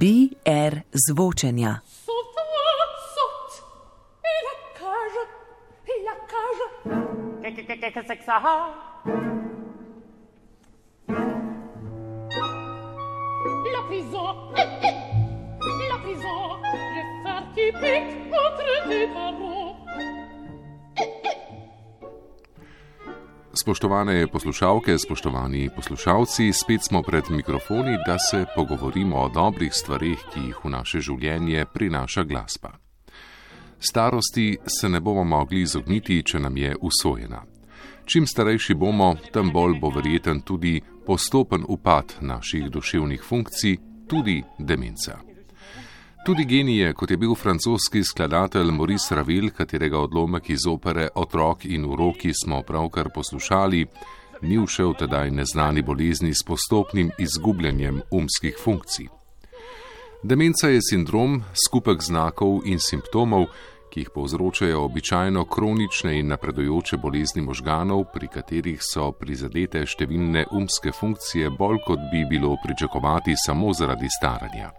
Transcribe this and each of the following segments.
BR zvočenja. La Spoštovane poslušalke, spoštovani poslušalci, spet smo pred mikrofoni, da se pogovorimo o dobrih stvarih, ki jih v naše življenje prinaša glasba. Starosti se ne bomo mogli izogniti, če nam je usvojena. Čim starejši bomo, tem bolj bo verjeten tudi postopen upad naših duševnih funkcij, tudi demenca. Tudi genije, kot je bil francoski skladatelj Maurice Ravel, katerega odlomek iz opere Otrok in uroki smo pravkar poslušali, ni všel tedaj neznani bolezni s postopnim izgubljanjem umskih funkcij. Demenca je sindrom, skupek znakov in simptomov, ki jih povzročajo običajno kronične in napredujoče bolezni možganov, pri katerih so prizadete številne umske funkcije bolj kot bi bilo pričakovati samo zaradi staranja.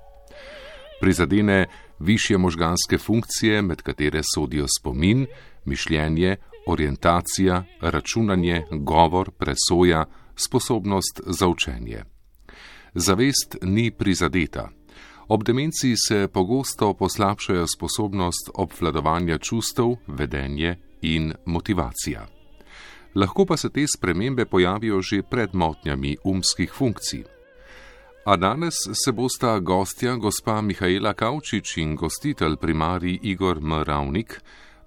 Prizadene više možganske funkcije, med katere sodijo spomin, mišljenje, orientacija, računanje, govor, presoja, sposobnost za učenje. Zavest ni prizadeta. Ob demenciji se pogosto poslabšajo sposobnost obvladovanja čustev, vedenje in motivacija. Lahko pa se te spremembe pojavijo že pred motnjami umskih funkcij. A danes se bosta gostja, gospa Mihajla Kavčič in gostitelj primarij Igor M. Ravnik,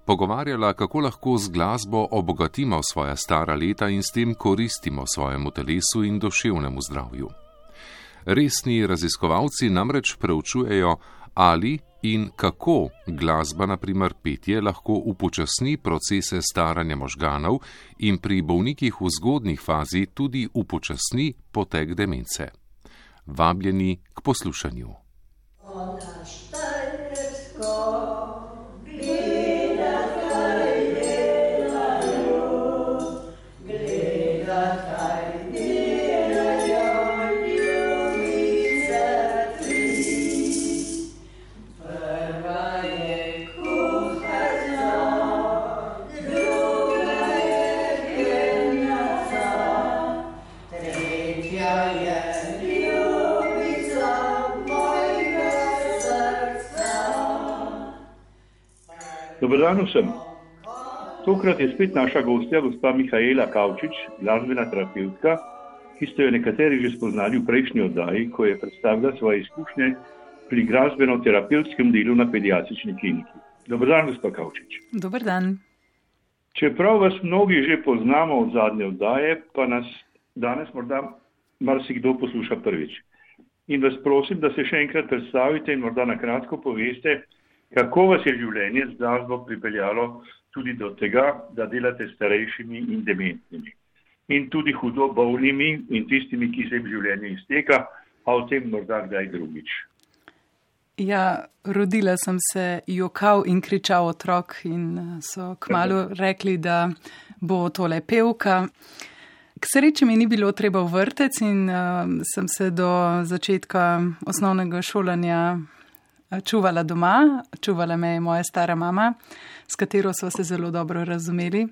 pogovarjala, kako lahko z glasbo obogatimo svoja stara leta in s tem koristimo svojemu telesu in duševnemu zdravju. Resni raziskovalci namreč preučujejo, ali in kako glasba, naprimer petje, lahko upočasni procese staranja možganov in pri bolnikih v zgodnih fazi tudi upočasni potek demence. Vabljeni k poslušanju. Dobro dan vsem. Tokrat je spet naša gostja, gospa Mihajla Kavčič, glasbena terapeutka, ki ste jo nekateri že spoznali v prejšnji oddaji, ko je predstavila svoje izkušnje pri glasbeno-terapevtskem delu na pediatrični kliniki. Dobro dan, gospa Kavčič. Dober dan. Čeprav vas mnogi že poznamo od zadnje oddaje, pa nas danes morda marsikdo posluša prvič. In vas prosim, da se še enkrat predstavite in morda na kratko poveste, Kako vas je življenje z glasbo pripeljalo tudi do tega, da delate s starejšimi in dementnimi? In tudi hudo bolnimi in tistimi, ki se jim življenje izteka, a o tem morda kdaj drugič. Ja, rodila sem se jokal in kričal otrok in eh, so kmalo rekli, da bo tole pevka. K sreči mi ni bilo treba v vrtec in uh, sem se do začetka osnovnega šolanja čuvala doma, čuvala me je moja stara mama, s katero so se zelo dobro razumeli.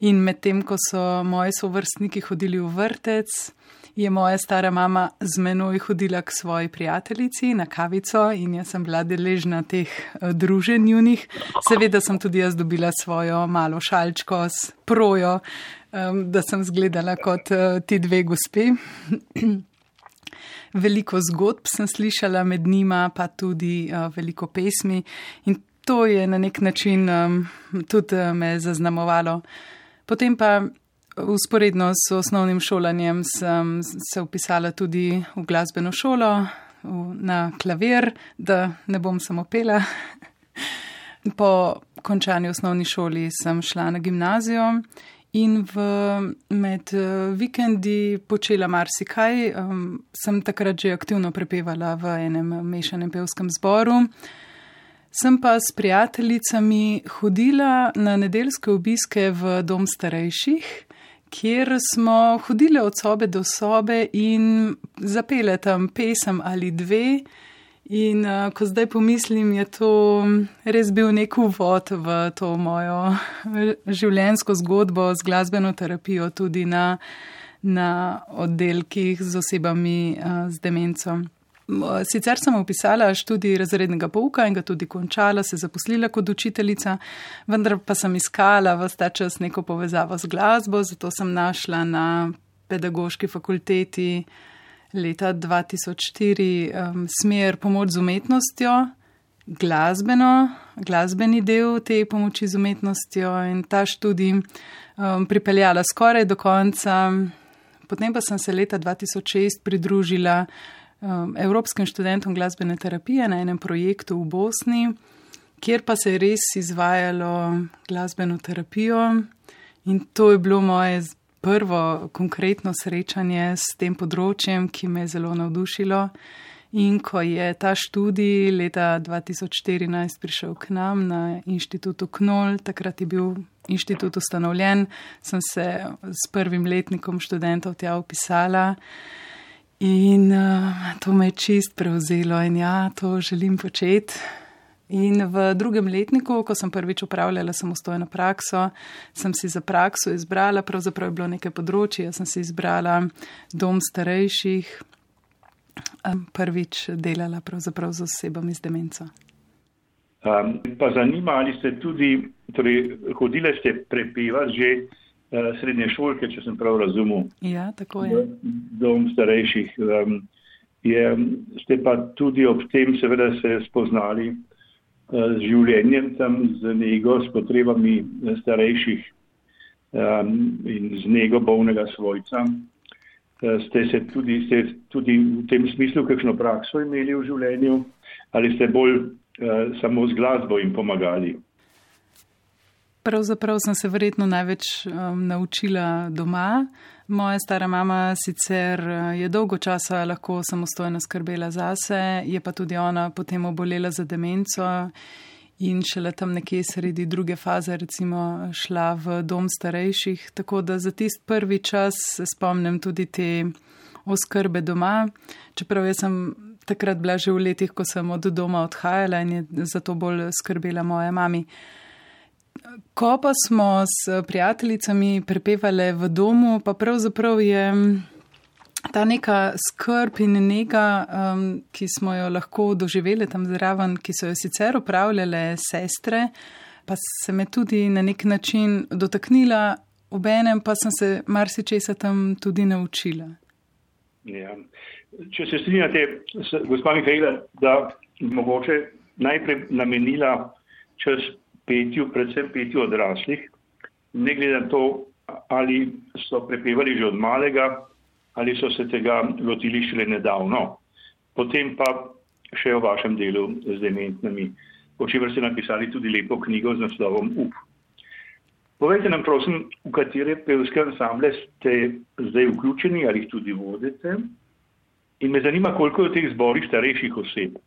In medtem, ko so moji sovrstniki hodili v vrtec, je moja stara mama z menoj hodila k svoji prijateljici na kavico in jaz sem bila deležna teh eh, druženj njunih. Seveda sem tudi jaz dobila svojo malo šalčko s projo, da sem zgledala kot eh, ti dve gospe. Veliko zgodb sem slišala med njima, pa tudi uh, veliko pesmi in to je na nek način um, tudi uh, me zaznamovalo. Potem pa usporedno s osnovnim šolanjem sem se upisala tudi v glasbeno šolo, v, na klavir, da ne bom samo pela. Po končani osnovni šoli sem šla na gimnazijo in v, med uh, vikendi počela marsikaj. Um, sem takrat že aktivno prepevala v enem mešanem pevskem zboru. Sem pa s prijateljicami hodila na nedeljske obiske v dom starejših, kjer smo hodile od sobe do sobe in zapele tam pesem ali dve. In uh, ko zdaj pomislim, je to res bil nek uvod v to mojo življenjsko zgodbo z glasbeno terapijo tudi na, na oddelkih z osebami uh, z demenco. Sicer sem upisala študij razrednega pouka in ga tudi končala, se zaposlila kot učiteljica, vendar pa sem iskala v ta čas neko povezavo z glasbo, zato sem našla na pedagoški fakulteti leta 2004 um, smer pomoč z umetnostjo, glasbeno, glasbeni del te pomoči z umetnostjo in ta študij um, pripeljala skoraj do konca. Potem pa sem se leta 2006 pridružila um, evropskim študentom glasbene terapije na enem projektu v Bosni, kjer pa se je res izvajalo glasbeno terapijo. In to je bilo moje prvo konkretno srečanje s tem področjem, ki me je zelo navdušilo. In ko je ta študij leta 2014 prišel k nam na inštitutu Knol, takrat je bil inštitut ustanovljen, sem se s prvim letnikom študentov tja upisala. In uh, to me je čist prevzelo in ja, to želim početi. In v drugem letniku, ko sem prvič upravljala samostojno prakso, sem si za prakso izbrala, pravzaprav je bilo nekaj področji, jaz sem si izbrala dom starejših, prvič delala pravzaprav z osebami z demenco. Um, pa zanima, ali ste tudi, torej hodile ste prepevati že Eh, srednje šolke, če sem prav razumel. Ja, tako je. Dom starejših. Um, je, ste pa tudi ob tem seveda se spoznali uh, z življenjem tam, z nego, s potrebami eh, starejših um, in z nego bolnega svojca. Uh, ste se tudi, ste tudi v tem smislu kakšno prakso imeli v življenju ali ste bolj uh, samo z glasbo jim pomagali? Pravzaprav sem se verjetno največ um, naučila doma. Moja stara mama sicer uh, je dolgo časa lahko samostojno skrbela zase, je pa tudi ona potem obolela za demenco in šele tam nekje sredi druge faze recimo šla v dom starejših. Tako da za tist prvi čas se spomnim tudi te oskrbe doma, čeprav jaz sem takrat bila že v letih, ko sem od doma odhajala in je zato bolj skrbela moja mama. Ko pa smo s prijateljicami prepevali v domu, pa pravzaprav je ta neka skrb in njega, um, ki smo jo lahko doživeli tam zraven, ki so jo sicer upravljale sestre, pa se me tudi na nek način dotaknila, ob enem pa sem se marsičesa tam tudi naučila. Ja. Če se strinjate, gospod Mihajla, da mogoče najprej namenila čas petju, predvsem petju odraslih, ne glede na to, ali so prepevali že od malega, ali so se tega lotili šele nedavno. Potem pa še o vašem delu z dementnimi, o čemer ste napisali tudi lepo knjigo z naslovom UP. Povejte nam, prosim, v katere pevske ansamble ste zdaj vključeni ali jih tudi vodite. In me zanima, koliko je v teh zborih starejših oseb.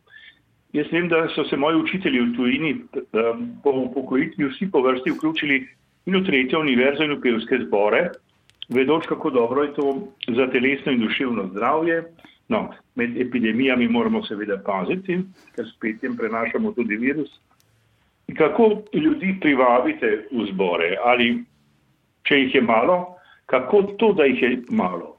Jaz vem, da so se moji učitelji v tujini um, po upokojitvi vsi po vrsti vključili in v tretje univerze in v pevske zbore, vedoč, kako dobro je to za telesno in duševno zdravje. No, med epidemijami moramo seveda paziti, ker spet jim prenašamo tudi virus. Kako ljudi privabite v zbore? Ali če jih je malo, kako to, da jih je malo?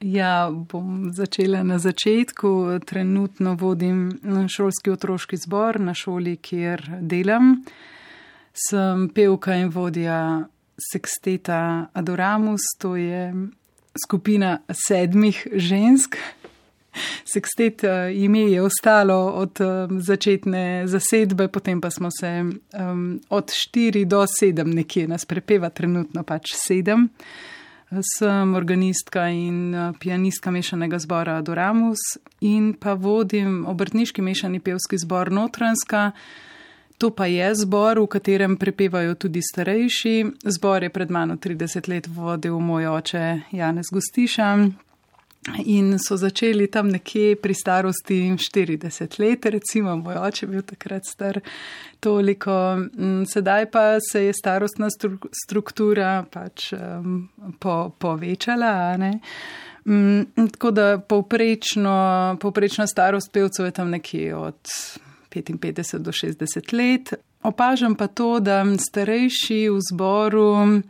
Ja, bom začela na začetku. Trenutno vodim šolski otroški zbor na šoli, kjer delam. Sem pevka in vodja Sexteta Adoramus, to je skupina sedmih žensk. Sextet eh, ime je ostalo od um, začetne zasedbe, potem pa smo se um, od štiri do sedem nekje nas prepeva, trenutno pač sedem. Sem organistka in eh, pianistka mešanega zbora Doramus in pa vodim obrtniški mešani pevski zbor Notranska. To pa je zbor, v katerem prepevajo tudi starejši. Zbor je pred mano 30 let vodil moj oče Janez Gustiša, In so začeli tam nekje pri starosti 40 let, recimo moj oče bil takrat star toliko, mm, sedaj pa se je starostna struktura pač um, po, povečala. Mm, tako da povprečno, povprečna starost pevcev je tam nekje od 55 do 60 let. Opažam pa to, da starejši v zboru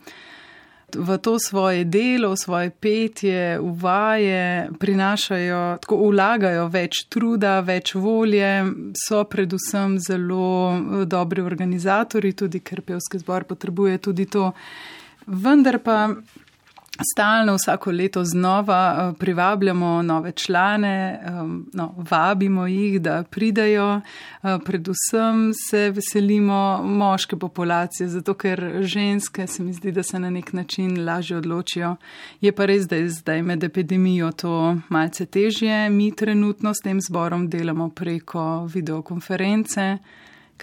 v to svoje delo, v svoje petje, v vaje prinašajo, tako vlagajo več truda, več volje, so predvsem zelo eh, dobri organizatori, tudi ker pevski zbor potrebuje tudi to. Vendar pa stalno vsako leto znova eh, privabljamo nove člane, no, vabimo jih, da pridajo. Eh, predvsem se veselimo moške populacije, zato ker ženske se mi zdi, da se na nek način lažje odločijo. Je pa res, da je zdaj med epidemijo to malce težje. Mi trenutno s tem zborom delamo preko videokonference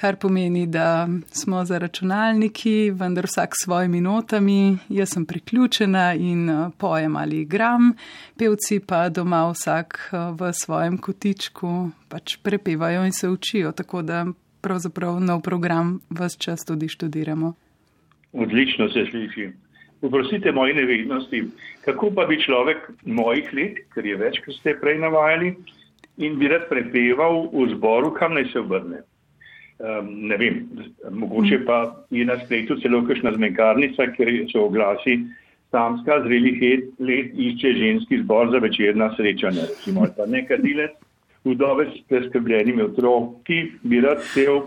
kar pomeni, da smo za računalniki, vendar vsak s svojimi notami, jaz sem priključena in eh, pojem ali igram, pevci pa doma vsak eh, v svojem kotičku pač prepevajo in se učijo, tako da pravzaprav nov program vse čas tudi študiramo. Odlično se sliši. Vprosite moje nevednosti, kako pa bi človek mojih let, ker je več, kot ste prej navajali, in bi rad prepeval v zboru, kam naj se obrne ne vem, mogoče pa je na spletu celo kakšna zmenkarnica, ker so oglasi samska zrelih let išče ženski zbor za večerna srečanja, recimo, pa nekadilec, vdovec s preskrbljenimi otroki, bi rad cel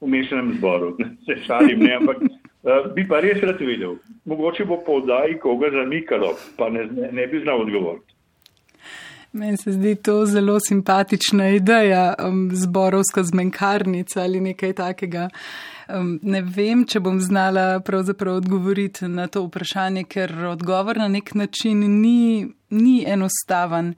v mešanem zboru. Se šalim, ne, ampak uh, bi pa res rad vedel. Mogoče bo po oddaji koga zamikalo, pa ne, ne, ne bi znal odgovoriti. Meni se zdi to zelo simpatična ideja, um, zborovska zmenkarnica ali nekaj takega. Um, ne vem, če bom znala pravzaprav odgovoriti na to vprašanje, ker odgovor na nek način ni, ni enostaven.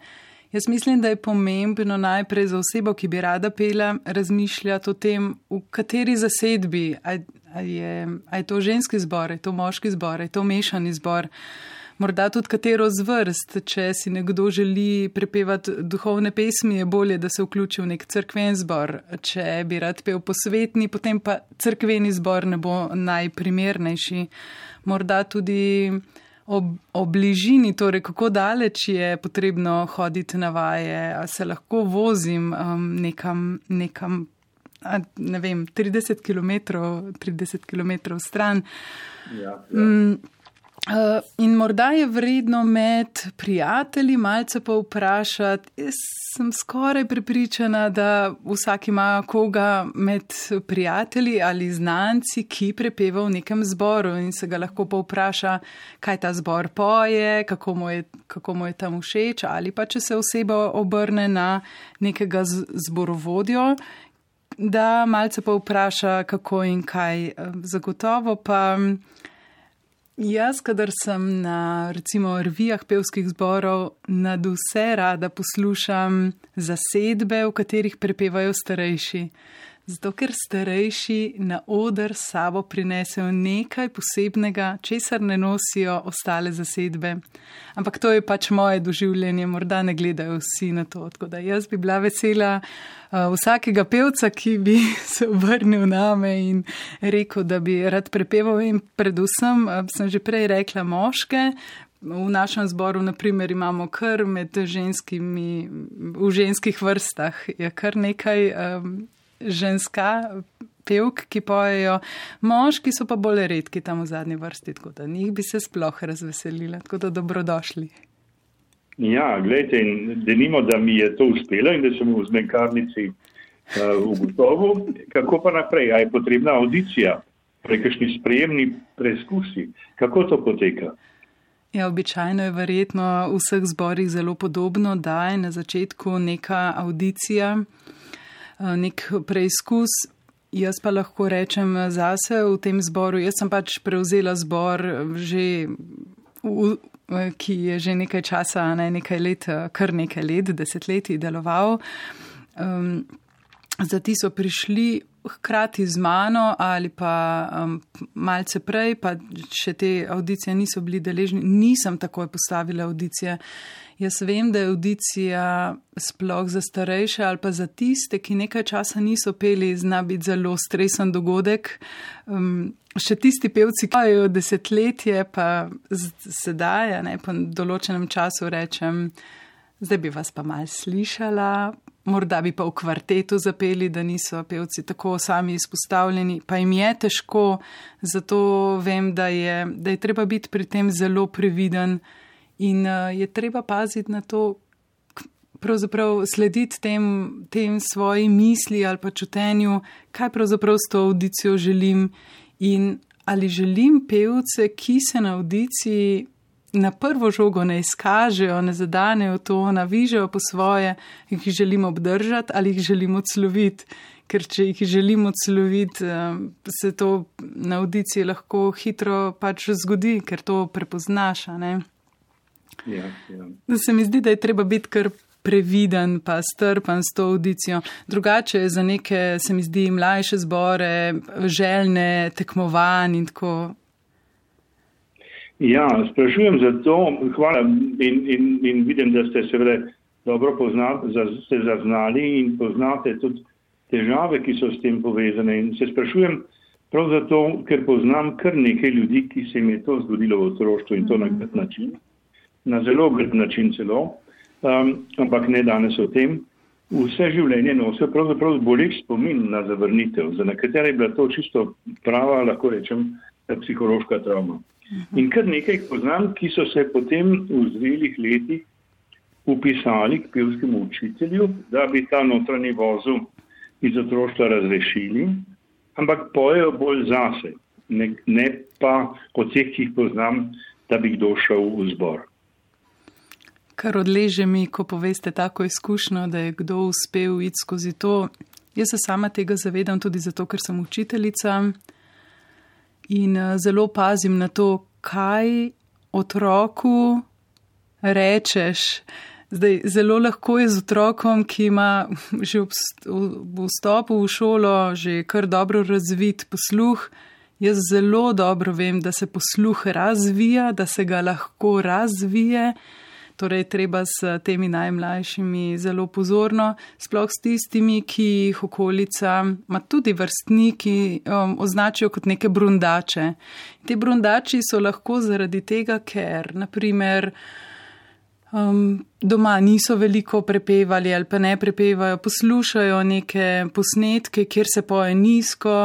Jaz mislim, da je pomembno najprej za osebo, ki bi rada pela, razmišljati o tem, v kateri zasedbi, ali je, je to ženski zbor, je to moški zbor, je to mešani zbor morda tudi katero zvrst, če si nekdo želi prepevati duhovne pesmi, je bolje, da se vključi v nek crkven zbor. Če bi rad pel posvetni, potem pa crkveni zbor ne bo najprimernejši. Morda tudi ob, ob bližini, torej kako daleč je potrebno hoditi na vaje, a se lahko vozim um, nekam, nekam. Ne vem, 30 km, 30 km stran. Ja, ja. Uh, in morda je vredno med prijatelji malce pa vprašati. Jaz sem skoraj prepričana, da vsak ima koga med prijatelji ali znanci, ki prepeva v nekem zboru in se ga lahko pa vpraša, kaj ta zbor poje, kako mu je, kako mu je tam všeč, ali pa če se oseba obrne na nekega zborovodjo. Da malce pa vpraša, kako in kaj. Zagotovo pa. Jaz, kadar sem na recimo revijah pevskih zborov, nad vse rada poslušam zasedbe, v katerih prepevajo starejši. Zato, ker starejši na oder sabo prinesejo nekaj posebnega, česar ne nosijo ostale zasedbe. Ampak to je pač moje doživljanje, morda ne gledajo vsi na to. Tako da jaz bi bila vesela uh, vsakega pevca, ki bi se obrnil name in rekel, da bi rad prepeval in predvsem, uh, sem že prej rekla, moške. V našem zboru, naprimer, imamo kar med ženskimi, v ženskih vrstah, je kar nekaj um, ženska pevk, ki pojejo, moški so pa bolj redki tam v zadnji vrsti, tako da njih bi se sploh razveselila, tako da dobrodošli. Ja, gledajte, denimo, da mi je to uspelo in da sem v zmenkarnici uh, ugotovil, kako pa naprej, a je potrebna audicija, prekajšnji sprejemni preizkusi, kako to poteka. Ja, običajno je verjetno v vseh zborih zelo podobno, da je na začetku neka audicija, Eh, nek preizkus. Jaz pa lahko rečem zase v tem zboru. Jaz sem pač prevzela zbor, že, v, ki je že nekaj časa, ne nekaj let, kar nekaj let, desetletji deloval. Um, Zati so prišli hkrati z mano ali pa um, malce prej, pa še te audicije niso bili deležni, nisem takoj postavila audicije. Jaz vem, da je audicija sploh za starejše ali pa za tiste, ki nekaj časa niso peli, zna biti zelo stresen dogodek. Um, še tisti pevci, ki imajo desetletje, pa sedaj, ne, po določenem času rečem, zdaj bi vas pa mal slišala, morda bi pa v kvartetu zapeli, da niso pevci tako sami izpostavljeni, pa jim je težko, zato vem, da je, da je treba biti pri tem zelo previden in uh, je treba paziti na to, pravzaprav slediti tem, tem svoji misli ali pa čutenju, kaj pravzaprav s to audicijo želim in ali želim pevce, ki se na audiciji na prvo žogo ne izkažejo, ne zadanejo to, navižejo po svoje, jih želimo obdržati ali jih želimo odsloviti. Ker če jih želimo odsloviti, eh, se to na audiciji lahko hitro pač zgodi, ker to prepoznaš. Ja, ja. Se mi zdi, da je treba biti kar previden, pa strpen s to audicijo. Drugače je za neke, se mi zdi, mlajše zbore, željne tekmovanje in tako Ja, sprašujem za to, hvala in, in, in vidim, da ste seveda dobro poznali, ste zaznali in poznate tudi težave, ki so s tem povezane. In se sprašujem prav zato, ker poznam kar nekaj ljudi, ki se jim je to zgodilo v otroštvu in to na grd način, na zelo grd način celo, um, ampak ne danes o tem. Vse življenje nosijo pravzaprav bolik spomin na zavrnitev, za nekatere je bila to čisto prava, lahko rečem, psihološka travma. In kar nekaj poznam, ki so se potem v zrelih letih upisali k pevskemu učitelju, da bi ta notranji vozu iz otroštva razrešili, ampak pojejo bolj zase, ne, ne pa kot vseh, ki jih poznam, da bi kdo šel v zbor. Kar odleže mi, ko poveste tako izkušnjo, da je kdo uspel iti skozi to. Jaz se sama tega zavedam tudi zato, ker sem učiteljica in uh, zelo pazim na to, kaj otroku rečeš. Zdaj, zelo lahko je z otrokom, ki ima že v vstopu v šolo že kar dobro razvit posluh. Jaz zelo dobro vem, da se posluh razvija, da se ga lahko razvije. Torej, treba s temi najmlajšimi zelo pozorno, sploh s tistimi, ki jih okolica, ma tudi vrstniki, um, označijo kot neke brundače. Te brundači so lahko zaradi tega, ker, naprimer, um, doma niso veliko prepevali ali pa ne prepevajo, poslušajo neke posnetke, kjer se poje nizko.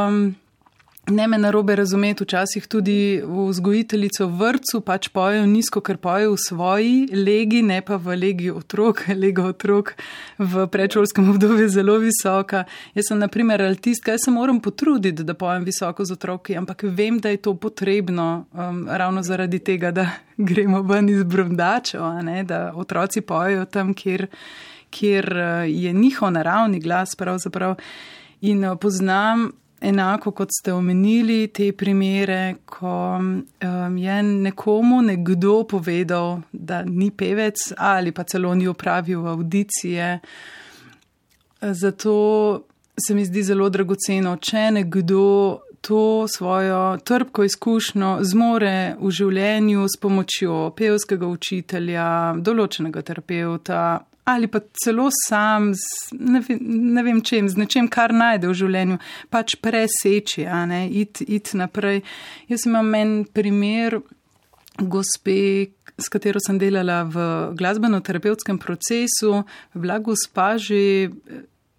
Ne me narobe razumeti, včasih tudi vzgojiteljico v vrtu pač pojejo nizko, ker pojejo v svoji legi, ne pa v legi otrok. Lega otrok v predšolskem obdobju je zelo visoka. Jaz sem, na primer, altistka, jaz se moram potruditi, da pojem visoko z otroki, ampak vem, da je to potrebno um, ravno zaradi tega, da gremo ven iz brundačev, da otroci pojejo tam, kjer, kjer uh, je njihov naravni glas pravzaprav. In uh, poznam enako kot ste omenili te primere, ko um, je nekomu nekdo povedal, da ni pevec ali pa celo ni opravil audicije. Zato se mi zdi zelo dragoceno, če nekdo to svojo trpko izkušnjo zmore v življenju s pomočjo pevskega učitelja, določenega terapeuta ali pa celo sam, z, ne, vem, ne vem čem, z nečem, kar najde v življenju, pač preseči, a ne, iti it naprej. Jaz imam en primer gospe, s katero sem delala v glasbeno-terapevtskem procesu, bila gospa že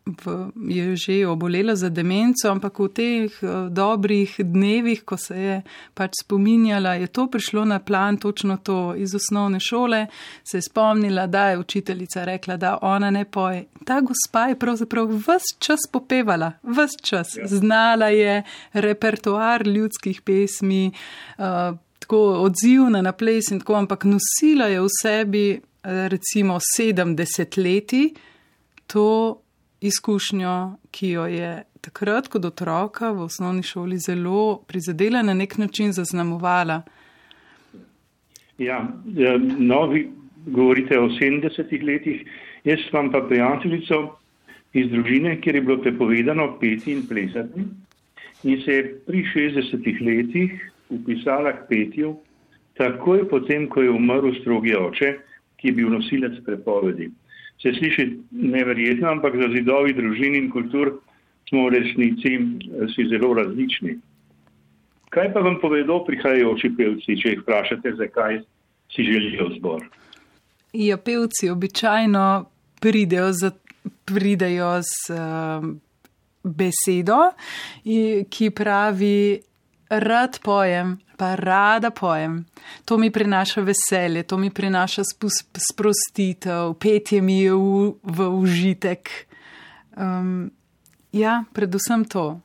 v, je že obolela za demenco, ampak v teh uh, dobrih dnevih, ko se je pač spominjala, je to prišlo na plan, točno to iz osnovne šole, se je spomnila, da je učiteljica rekla, da ona ne poje. Ta gospa je pravzaprav vse čas popevala, vse čas. Ja. Znala je repertoar ljudskih pesmi, uh, tako odzivna na ples in tako, ampak nosila je v sebi uh, recimo 70 leti. To izkušnjo, ki jo je takrat kot otroka v osnovni šoli zelo prizadela, na nek način zaznamovala. Ja, ja novi govorite o 70 letih, jaz imam pa prijateljico iz družine, kjer je bilo prepovedano peti in plesati in se je pri 60 letih upisala k petju, takoj potem, ko je umrl strogi oče, ki je bil nosilec prepovedi. Se sliši neverjetno, ampak za zidovi družin in kultur smo v resnici eh, si zelo različni. Kaj pa vam povedo prihajajoči pevci, če jih vprašate, zakaj si želijo zbor? Ja, pevci običajno pridejo, za, pridejo z uh, besedo, ki pravi, rad pojem, pa rada pojem. To mi prinaša veselje, to mi prinaša sprostitev, petje mi je v, v užitek. Um, ja, predvsem to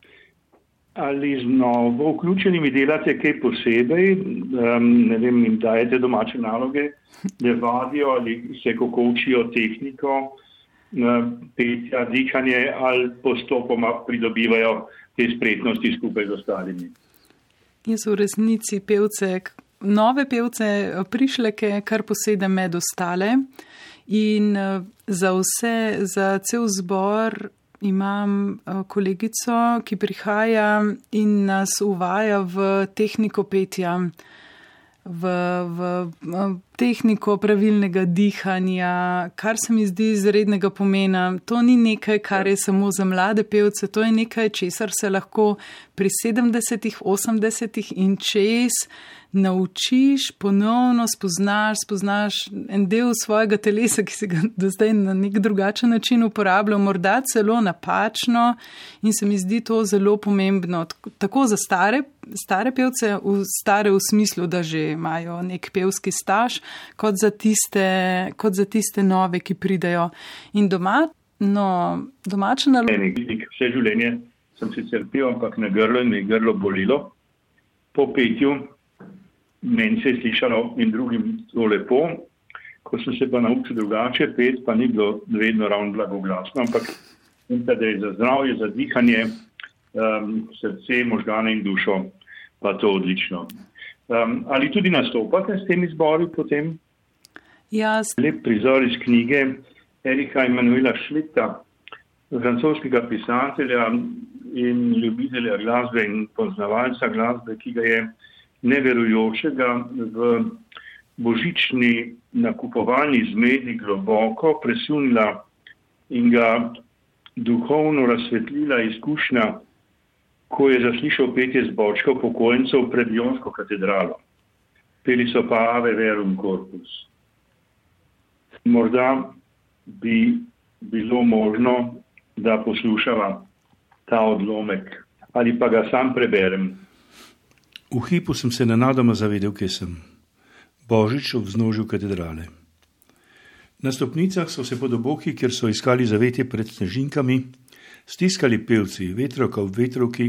ali z novo vključenimi delate kaj posebej, um, ne vem, jim dajete domače naloge, da vadijo ali se kako učijo tehniko, um, petja, dihanje ali postopoma pridobivajo te spretnosti skupaj z ostalimi. Jaz v resnici pevce, nove pevce prišleke, kar posedem med ostale. In uh, za vse, za cel zbor imam eh, kolegico, ki prihaja in nas uvaja v tehniko petja, v, v, tehniko pravilnega dihanja, kar se mi zdi izrednega pomena. To ni nekaj, kar je samo za mlade pevce, to je nekaj, česar se lahko pri 70, 80 in čez naučiš, ponovno spoznaš, spoznaš en del svojega telesa, ki si ga do zdaj na nek drugačen način uporabljal, morda celo napačno in se mi zdi to zelo pomembno. Tako za stare, stare pevce, v stare v smislu, da že imajo nek pevski staž, kot za tiste, kot za tiste nove, ki pridejo. In doma, no, domača naloga. Vse življenje sem sicer pil, ampak na grlo in mi je grlo bolilo. Po petju meni se je slišalo in drugim to lepo, ko sem se pa naučil drugače, pet pa ni bilo vedno ravno blagoglasno, ampak da je za zdravje, za dihanje, um, srce, možgane in dušo, pa to odlično. Um, ali tudi nastopate s temi zbori potem? Jaz. Lep prizor iz knjige Erika Emanuela Šlita, francoskega pisatelja in ljubitelja glasbe in poznavalca glasbe, ki ga je neverujočega v božični nakupovalni zmedi globoko presunila in ga duhovno razsvetlila izkušnja, ko je zaslišal petje zbočka pokojnicov pred Jonsko katedralo. Peli so pa Ave Verum Corpus. Morda bi bilo možno, da poslušava ta odlomek ali pa ga sam preberem. V hipu sem se nenadoma zavedel, kje sem. Božič ob vznožju katedrale. Na stopnicah so se pod oboki, kjer so iskali zavetje pred snežinkami, stiskali pevci, vetrovka v vetrovki,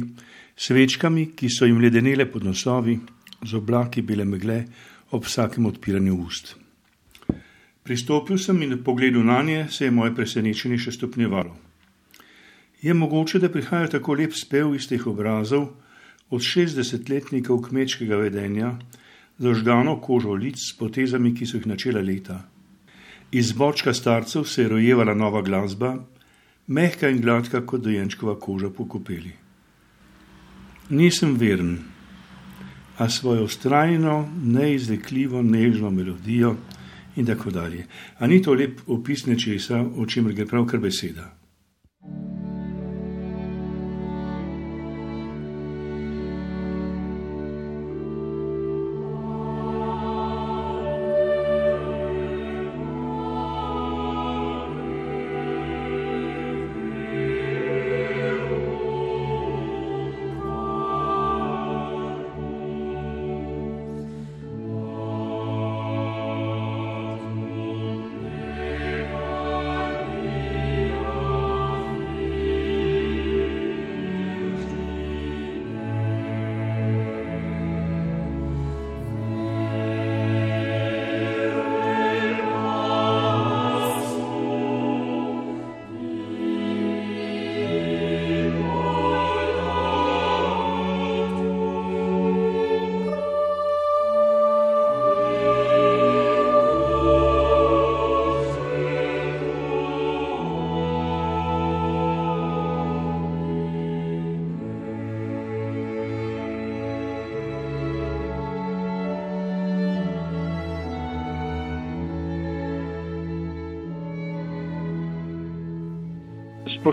svečkami, ki so jim ledenele pod nosovi, z oblaki bile megle ob vsakem odpiranju ust. Pristopil sem in pogledal na nje, se je moje presenečenje še stopnjevalo. Je mogoče, da prihaja tako lep spev iz teh obrazov, od 60-letnikov kmečkega vedenja, zažgano kožo lic s potezami, ki so jih načela leta. Iz bočka starcev se je rojevala nova glasba, mehka in gladka kot dojenčkova koža po kopeli. Nisem veren, a svojo ustrajno, neizrekljivo, nežno melodijo in tako dalje. A ni to lep opis nečesa, o čemer gre pravkar beseda?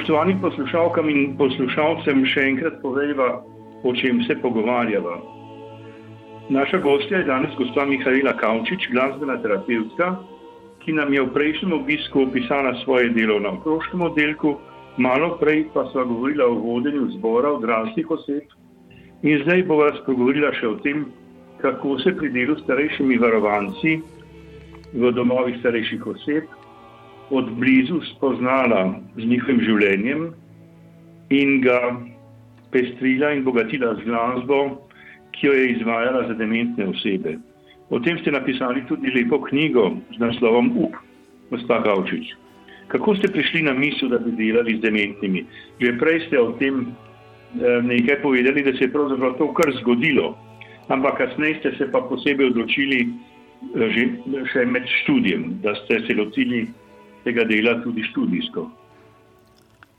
Spoštovani poslušalkam in poslušalcem še enkrat povejva, o čem se pogovarjava. Naša gostja je danes gospa Mihajla Kavčič, glasbena terapevtka, ki nam je v prejšnjem obisku opisala svoje delo na otroškem oddelku, malo prej pa sva govorila o vodenju zbora odraslih oseb in zdaj bo vas pogovorila še o tem, kako se pri delu starejšimi varovanci v domovih starejših oseb od blizu spoznala z njihovim življenjem in ga pestrila in bogatila z glasbo, ki jo je izvajala za dementne osebe. O tem ste napisali tudi lepo knjigo z naslovom Up, gospa Gavčič. Kako ste prišli na misel, da bi delali z dementnimi? Že prej ste o tem eh, nekaj povedali, da se je pravzaprav to kar zgodilo, ampak kasneje ste se pa posebej odločili eh, že, še med študijem, da ste se lotili tega dela tudi študijsko.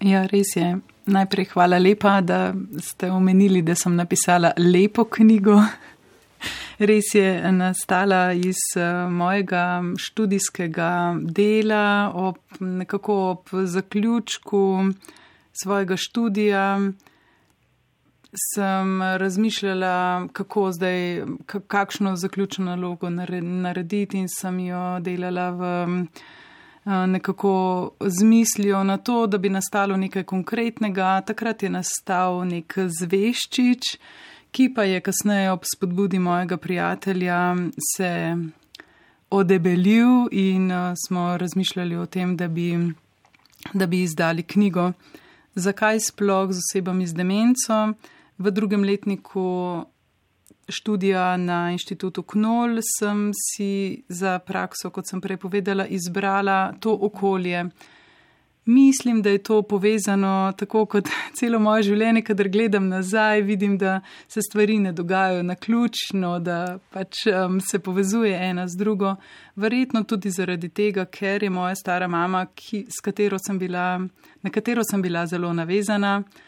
Ja, res je. Najprej hvala lepa, da ste omenili, da sem napisala lepo knjigo. Res je nastala iz uh, mojega študijskega dela, ob nekako ob zaključku svojega študija. Sem razmišljala, kako zdaj, kakšno zaključno nalogo narediti, in sem jo delala v nekako z mislijo na to, da bi nastalo nekaj konkretnega. Takrat je nastal nek zveščič ki pa je kasneje ob spodbudi mojega prijatelja se odebelil in uh, smo razmišljali o tem, da bi, da bi izdali knjigo. Zakaj sploh z osebami z demenco? V drugem letniku študija na inštitutu Knol sem si za prakso, kot sem prej povedala, izbrala to okolje. Mislim, da je to povezano tako kot celo moje življenje, kadar gledam nazaj, vidim, da se stvari ne dogajajo na ključno, da pač um, se povezuje ena z drugo. Verjetno tudi zaradi tega, ker je moja stara mama, ki, katero bila, na katero sem bila zelo navezana, uh,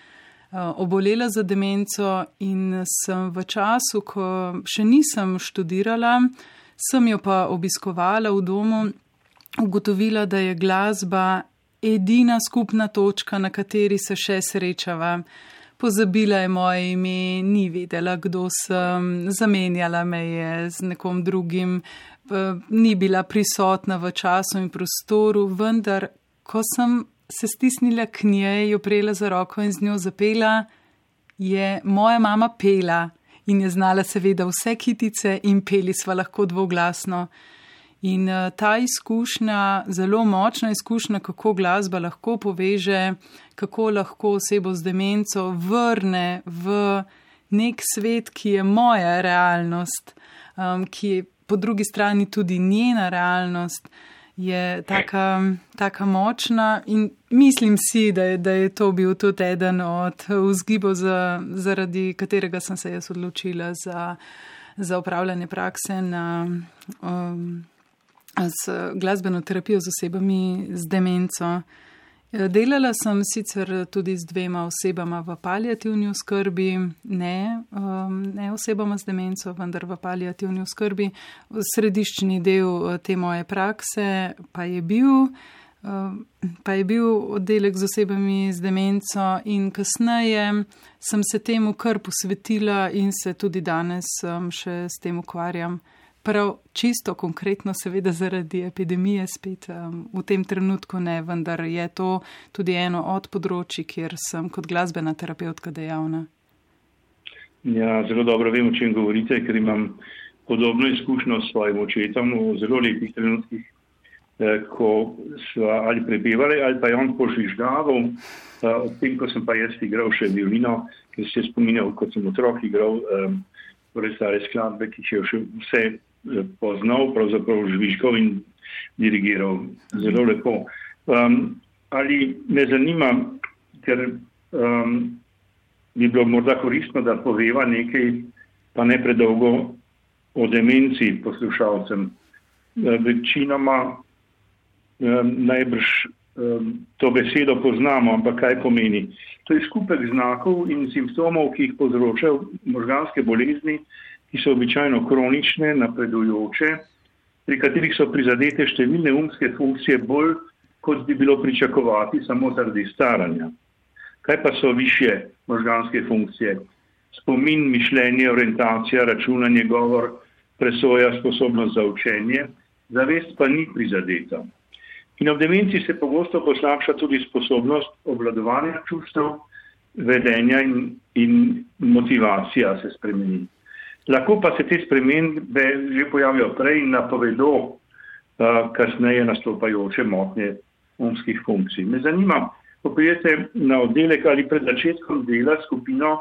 obolela za demenco in sem v času, ko še nisem študirala, sem jo pa obiskovala v domu, ugotovila, da je glasba edina skupna točka, na kateri se še srečava. Pozabila je moje ime, ni vedela, kdo sem, zamenjala me je z nekom drugim, ni bila prisotna v času in prostoru, vendar, ko sem se stisnila k njej, jo prejela za roko in z njo zapela, je moja mama pela in je znala seveda vse kitice in peli sva lahko dvoglasno. In uh, ta izkušnja, zelo močna izkušnja, kako glasba lahko poveže, kako lahko osebo z demenco vrne v nek svet, ki je moja realnost, um, ki je po drugi strani tudi njena realnost, je taka, taka močna. In mislim si, da je, da je to bil tudi eden od vzgibov, za, zaradi katerega sem se jaz odločila za, za upravljanje prakse na. Um, z glasbeno terapijo z osebami z demenco. Eh, delala sem sicer tudi z dvema osebama v palijativni oskrbi, ne, um, ne osebama z demenco, vendar v palijativni oskrbi. Središčni del eh, te moje prakse pa je bil. Um, pa je bil oddelek z osebami z demenco, in kasneje sem se temu kar posvetila, in se tudi danes um, še s tem ukvarjam prav čisto konkretno, seveda zaradi epidemije, spet um, v tem trenutku ne, vendar je to tudi eno od področji, kjer sem kot glasbena terapeutka dejavna. Ja, zelo dobro vem, o čem govorite, ker imam podobno izkušnjo s svojim očetom v zelo lepih trenutkih, eh, ko so ali prebivali, ali pa je on požižgaval, eh, ob tem, ko sem pa jaz igral še violino, ker se je spominjal, kot sem otrok igral, eh, torej stare skladbe, ki je še vse poznal, pravzaprav žvižkov in dirigiral zelo lepo. Um, ali me zanima, ker um, bi bilo morda koristno, da poveva nekaj, pa ne predolgo o demenci poslušalcem. Uh, večinoma um, najbrž um, to besedo poznamo, ampak kaj pomeni. To je skupek znakov in simptomov, ki jih povzročajo možganske bolezni, ki so običajno kronične, napredujoče, pri katerih so prizadete številne umske funkcije bolj kot bi bilo pričakovati samo zaradi staranja. Kaj pa so više možganske funkcije? Spomin, mišljenje, orientacija, računanje, govor, presoja, sposobnost za učenje, zavest pa ni prizadeta. In ob demenci se pogosto poslabša tudi sposobnost obvladovanja čustev, vedenja in, in motivacija se spremeni. Lahko pa se te spremembe že pojavijo prej in napovedo uh, kasneje nastopajoče motnje umskih funkcij. Me zanima, ko prijete na oddelek ali pred začetkom dela skupino,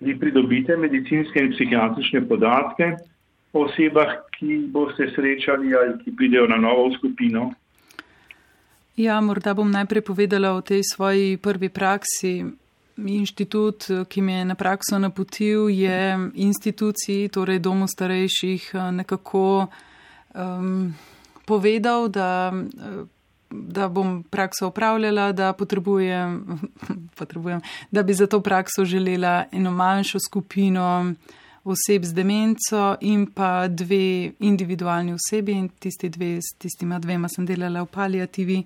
vi pridobite medicinske in psihiatrične podatke o osebah, ki boste srečali ali ki pridejo na novo skupino. Ja, morda bom najprej povedala o tej svoji prvi praksi. Inštitut, ki me je na prakso napotil, je instituciji, torej domu starejših, nekako um, povedal, da, da bom prakso upravljala, da potrebujem, potrebujem, da bi za to prakso želela eno manjšo skupino oseb z demenco in pa dve individualni osebi in tisti dve, s tistima dvema sem delala v palijativi.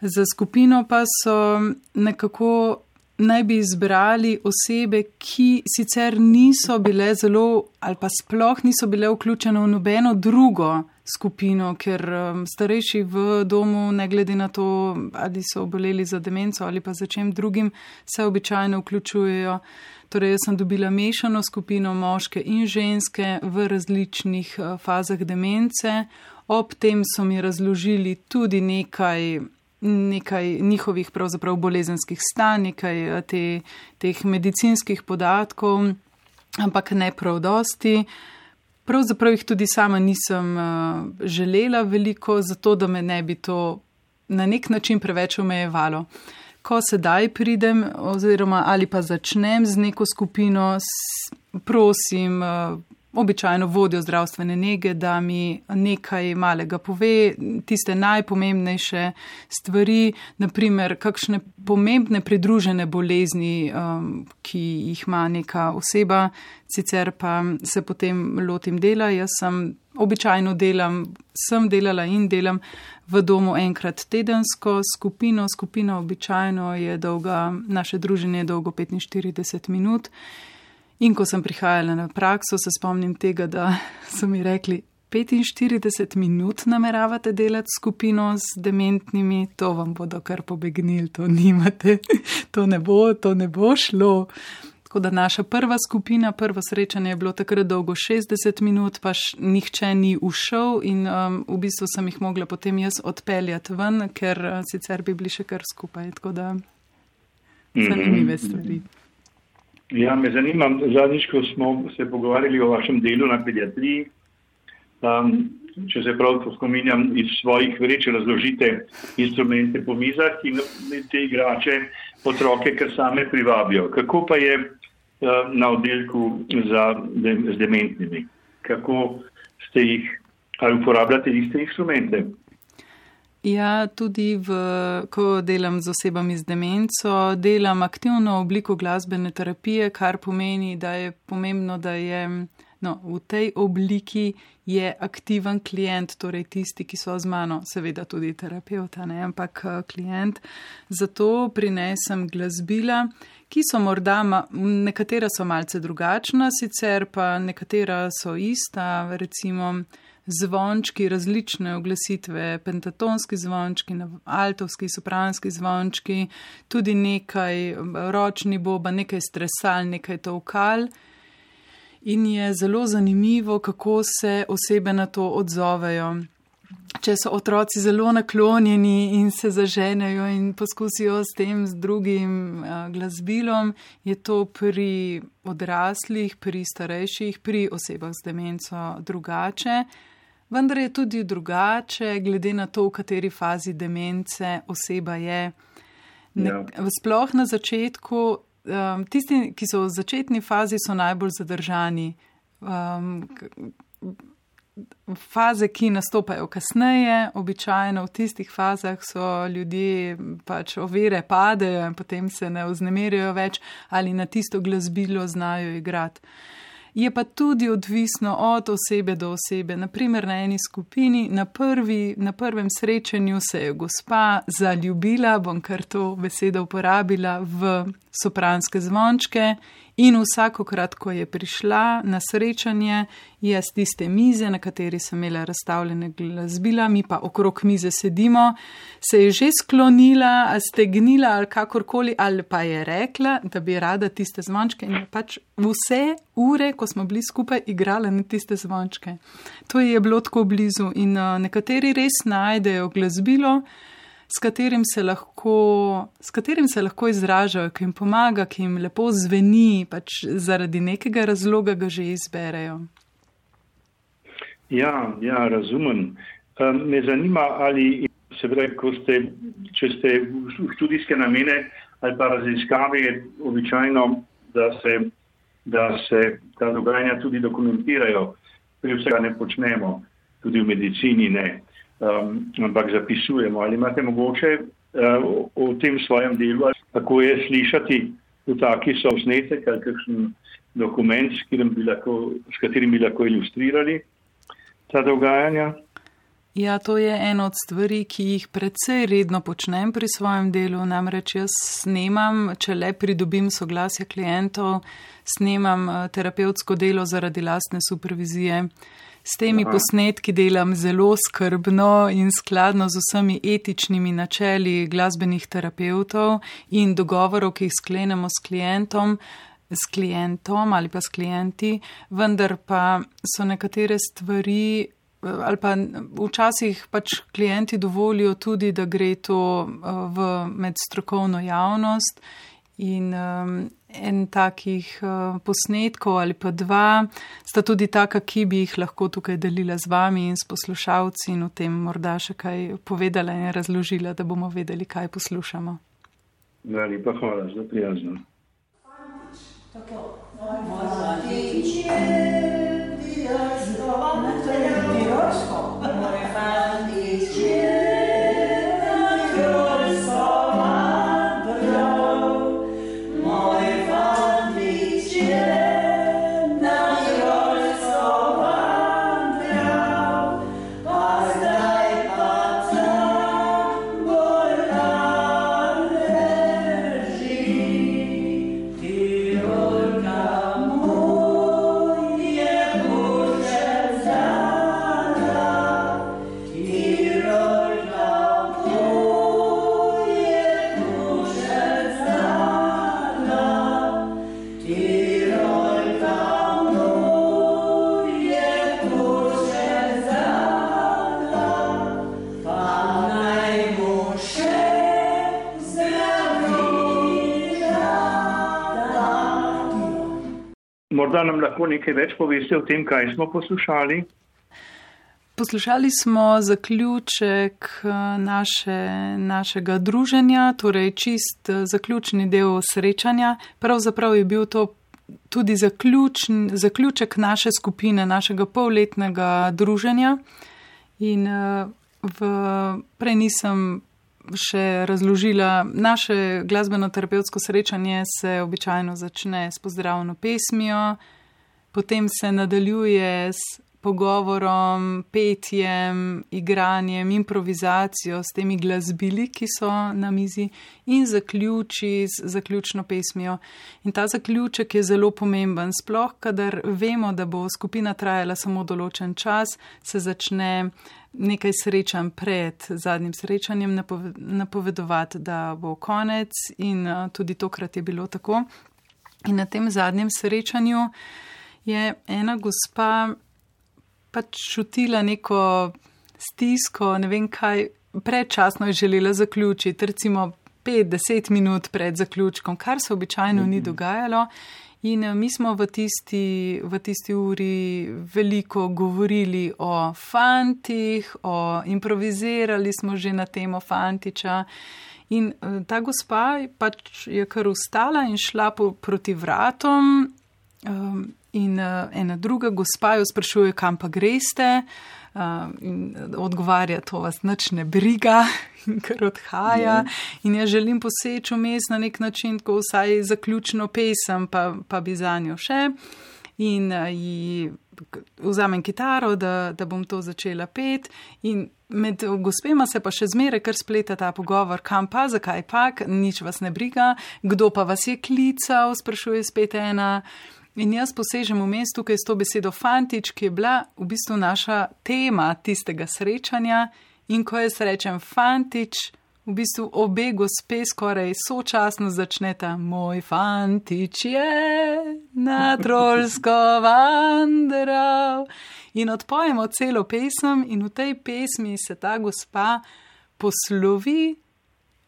Za skupino pa so nekako naj bi izbrali osebe, ki sicer niso bile zelo ali pa sploh niso bile vključene v nobeno drugo skupino, ker um, starejši v domu, ne glede na to, ali so oboleli za demenco ali pa za čem drugim, se običajno vključujejo. Torej, jaz sem dobila mešano skupino moške in ženske v različnih uh, fazah demence. Ob tem so mi razložili tudi nekaj nekaj njihovih pravzaprav bolezenskih stanj, nekaj eh, te, teh medicinskih podatkov, ampak ne prav dosti. Pravzaprav jih tudi sama nisem uh, želela veliko, zato da me ne bi to na nek način preveč omejevalo. Ko sedaj pridem oziroma ali pa začnem z neko skupino, prosim, uh, običajno vodijo zdravstvene nege, da mi nekaj malega pove, tiste najpomembnejše stvari, naprimer kakšne pomembne pridružene bolezni, um, ki jih ima neka oseba, sicer pa se potem lotim dela. Jaz sem običajno delam, sem delala in delam v domu enkrat tedensko skupino. Skupina običajno je dolga, naše druženje je dolgo 45 minut. In ko sem prihajala na prakso, se spomnim tega, da so mi rekli, 45 minut nameravate delati skupino z dementnimi, to vam bodo kar pobegnili, to nimate, to ne bo, to ne bo šlo. Tako da naša prva skupina, prvo srečanje je bilo takrat dolgo 60 minut, pa nihče ni ušel in um, v bistvu sem jih mogla potem jaz odpeljati ven, ker uh, sicer bi bili še kar skupaj. Tako da mhm. zanimive stvari. Mm -hmm. Ja, me zanima, zadnjič, ko smo se pogovarjali o vašem delu na pediatriji, um, če se prav spominjam, iz svojih vreč razložite instrumente po mizah in te igrače otroke, kar same privabijo. Kako pa je uh, na oddelku za, de, z dementnimi? Kako ste jih, ali uporabljate iste instrumente? Ja, tudi v, ko delam z osebami z demenco, delam aktivno obliko glasbene terapije, kar pomeni, da je pomembno, da je no, v tej obliki je aktiven klient, torej tisti, ki so z mano, seveda tudi terapeuta, ne, ampak eh, klient. Zato prinesem glasbila, ki so morda, nekatera so malce drugačna, sicer pa nekatera so ista, recimo zvončki, različne oglasitve, pentatonski zvončki, altovski, sopranski zvončki, tudi nekaj ročni boba, nekaj stresal, nekaj tovkal. In je zelo zanimivo, kako se osebe na to odzovejo. Če so otroci zelo naklonjeni in se zaženejo in poskusijo s tem, z drugim glasbilom, je to pri odraslih, pri starejših, pri osebah z demenco drugače vendar je tudi drugače, glede na to, v kateri fazi demence oseba je. Ne, ja. Sploh na začetku, um, tisti, ki so v začetni fazi, so najbolj zadržani. Um, faze, ki nastopajo kasneje, običajno v tistih fazah so ljudje pač ovire padejo in potem se ne vznemirjajo več ali na tisto glasbilo znajo igrati. Je pa tudi odvisno od osebe do osebe. Naprimer, na eni skupini, na, prvi, na prvem srečanju se je gospa zaljubila, bom kar to besedo uporabila, v sopranske zvončke In vsakokrat, ko je prišla na srečanje, je z tiste mize, na kateri sem imela razstavljene glasbila, mi pa okrog mize sedimo, se je že sklonila, stegnila ali kakorkoli, ali pa je rekla, da bi rada tiste zvončke in pač vse ure, ko smo bili skupaj, igrala na tiste zvončke. To je bilo tako blizu in uh, nekateri res najdejo glasbilo s katerim se lahko, s katerim se lahko izražajo, ki jim pomaga, ki jim lepo zveni, pač zaradi nekega razloga ga že izberejo. Ja, ja razumem. Um, me zanima, ali se pravi, ko ste, če ste v študijske namene ali pa raziskave, je običajno, da se, da se ta dogajanja tudi dokumentirajo. Pri vsega ne počnemo, tudi v medicini ne um, ampak zapisujemo. Ali imate mogoče uh, v tem svojem delu, kako je slišati v taki sosnetek ali kakšen dokument, s katerim bi lahko, katerim bi lahko ilustrirali ta dogajanja? Ja, to je ena od stvari, ki jih predvsej redno počnem pri svojem delu. Namreč jaz snemam, če le pridobim soglasje klientov, snemam uh, terapevtsko delo zaradi lastne supervizije. S temi Aha. posnetki delam zelo skrbno in skladno z vsemi etičnimi načeli glasbenih terapeutov in dogovorov, ki jih sklenemo s klientom, s klientom ali pa s klienti, vendar pa so nekatere stvari. Ali pa včasih pač klienti dovolijo tudi, da gre to v medstrokovno javnost In um, en takih uh, posnetkov ali pa dva sta tudi taka, ki bi jih lahko tukaj delila z vami in s poslušalci in o tem morda še kaj povedala in razložila, da bomo vedeli, kaj poslušamo. Lepa hvala, zelo prijazno. Tako, Morda nam lahko nekaj več poveste o tem, kaj smo poslušali. Poslušali smo zaključek eh, naše, našega druženja, torej čist eh, zaključni del srečanja. Pravzaprav je bil to tudi zaključn, zaključek naše skupine, našega polletnega druženja. In eh, v, prej nisem še razložila, naše glasbeno-terapevtsko srečanje se običajno začne s pozdravno pesmijo, potem se nadaljuje s pogovorom, petjem, igranjem, improvizacijo s temi glasbili, ki so na mizi, in zaključi z zaključno pesmijo. In ta zaključek je zelo pomemben. Sploh, kadar vemo, da bo skupina trajala samo določen čas, se začne nekaj srečanj pred zadnjim srečanjem napovedovati, da bo konec, in tudi tokrat je bilo tako. In na tem zadnjem srečanju je ena gospa pač čutila neko stisko, ne vem kaj, predčasno je želela zaključiti, recimo 5-10 minut pred zaključkom, kar se običajno ni mhm. dogajalo. In eh, mi smo v tisti, v tisti uri veliko govorili o fantih, o improvizirali smo že na temo fantiča. In eh, ta gospa pač je kar ustala in šla po, proti vratom. Um, in uh, ena druga gospa jo sprašuje, kam pa greste. Uh, in odgovarja, to vas nič ne briga, kar odhaja. Yeah. In jaz želim poseči vmes na nek način, ko vsaj zaključno pesem, pa, pa bi za njo še. in ji vzamem kitaro, da, da bom to začela pet. In med gospema se pa še zmeraj kar spleta ta pogovor, kam pa, zakaj pa, nič vas ne briga, kdo pa vas je klical, sprašuje spet ena. In jaz posežem v mestu, tukaj s to besedo fantič, ki je bila v bistvu naša tema tistega srečanja. In ko jaz rečem fantič, v bistvu obe gospe skoraj sočasno začneta: Moj fantič je na trolsko vandral. In odpojemo celo pesem, in v tej pesmi se ta gospa poslovi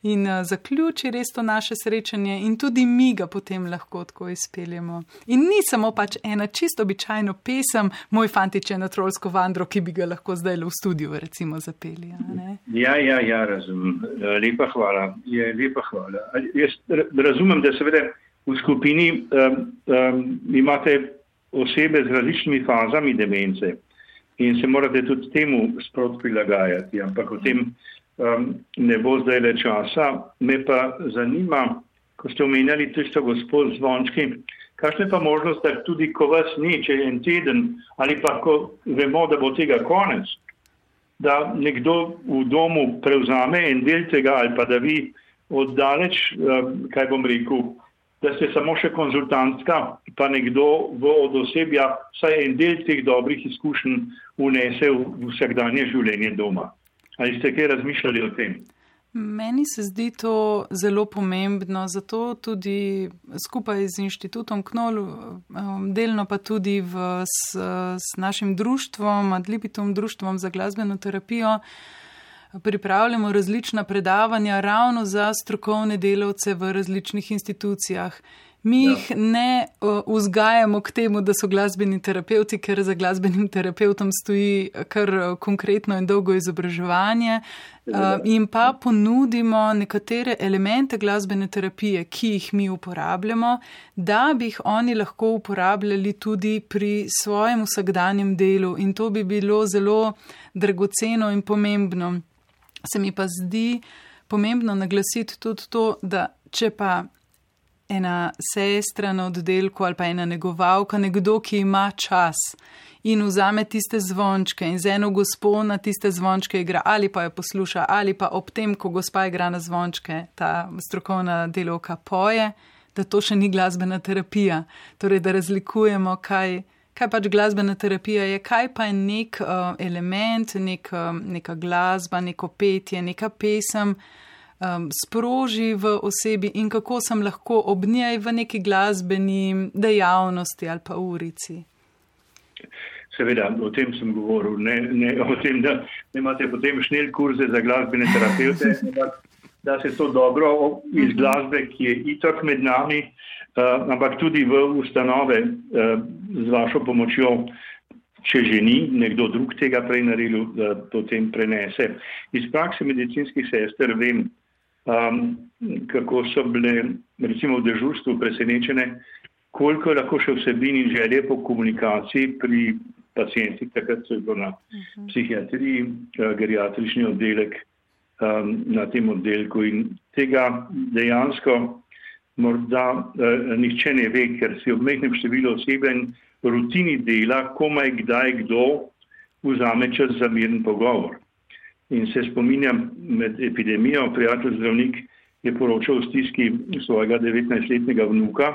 in uh, zaključi res to naše srečanje, in tudi mi ga potem lahko tako izpeljemo. In ni samo pač ena čisto običajna pesem, moj fantič je na trolsko vandro, ki bi ga lahko zdaj le v studiu recimo zapeli. Ja, ja, ja, razumem. Lepa hvala. Je lepa hvala. Jaz razumem, da seveda v skupini um, um, imate osebe z različnimi fazami demence in se morate tudi temu sprot prilagajati, ampak o tem um, ne bo zdaj le časa. Me pa zanima, ko ste omenjali tisto gospod zvončki, kakšne pa možnost, da tudi ko vas ni, če je en teden ali pa ko vemo, da bo tega konec, da nekdo v domu prevzame en del tega ali pa da vi oddaleč, um, kaj bom rekel, da ste samo še konzultantska, pa nekdo v od osebja vsaj en del teh dobrih izkušenj unese v vsakdanje življenje doma. Ali ste kaj razmišljali o tem? Meni se zdi to zelo pomembno, zato tudi skupaj z inštitutom KNOL, um, delno pa tudi v, s, s našim društvom, Adlibitom društvom za glasbeno terapijo, pripravljamo različna predavanja ravno za strokovne delavce v različnih institucijah. Mi jih ja. ne vzgajamo k temu, da so glasbeni terapeuti, ker za glasbenim terapeutom stoji kar konkretno in dolgo izobraževanje. Ja. In pa ponudimo nekatere elemente glasbene terapije, ki jih mi uporabljamo, da bi jih oni lahko uporabljali tudi pri svojem vsakdanjem delu. In to bi bilo zelo dragoceno in pomembno. Se mi pa zdi pomembno naglasiti tudi to, da če pa ena sestra na oddelku ali pa ena negovalka, nekdo, ki ima čas in vzame tiste zvončke in z eno gospo na tiste zvončke igra ali pa jo posluša ali pa ob tem, ko gospa igra na zvončke, ta strokovna delovka poje, da to še ni glasbena terapija. Torej, da razlikujemo, kaj, kaj pač glasbena terapija je, kaj pa je nek uh, element, nek, uh, neka glasba, neko petje, neka pesem um, sproži v osebi in kako sem lahko ob njej v neki glasbeni dejavnosti ali pa urici. Seveda, o tem sem govoril, ne, ne o tem, da ne imate potem šnel kurze za glasbene terapeute, da se to dobro iz mhm. glasbe, ki je itak med nami, uh, ampak tudi v ustanove uh, z vašo pomočjo, če že ni nekdo drug tega prej naredil, da potem prenese. Iz prakse medicinskih sester vem, um, kako so bile recimo v dežurstvu presenečene, koliko je lahko še vsebin in želje po komunikaciji pri pacijentih, takrat so bilo na uh mhm. -huh. psihiatriji, uh, geriatrični oddelek um, na tem oddelku in tega dejansko morda uh, nihče ne ve, ker si ob mehnem številu osebe in rutini dela, komaj kdaj kdo vzame čas za miren pogovor. In se spominjam med epidemijo, prijatelj zdravnik je poročal o stiski svojega 19-letnega vnuka,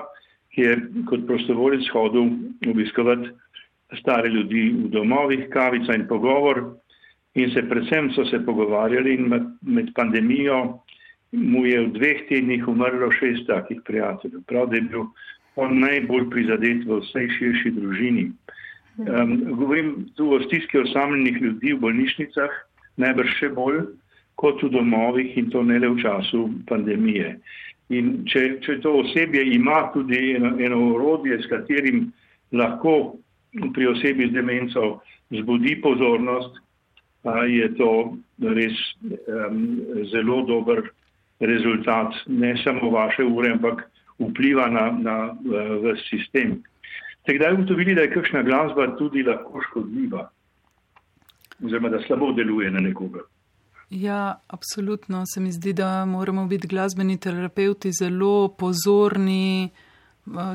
ki je kot prostovoljec hodil obiskovati stare ljudi v domovih, kavica in pogovor. In se predvsem so se pogovarjali in med pandemijo mu je v dveh tednih umrlo šest takih prijateljev. Prav, da je bil on najbolj prizadet v vsej širši družini. Um, govorim tu o stiski osamljenih ljudi v bolnišnicah, najbrž še bolj kot v domovih in to ne le v času pandemije. In če, če to osebje ima tudi eno, eno orodje, s katerim lahko pri osebi z demenco zbudi pozornost, je to res um, zelo dober rezultat ne samo vaše ure, ampak vpliva na, na v sistem. Te kdaj ugotovili, da je kakšna glasba tudi lahko škodljiva? Oziroma da slabo deluje na nekoga. Ja, absolutno se mi zdi, da moramo biti glasbeni terapeuti zelo pozorni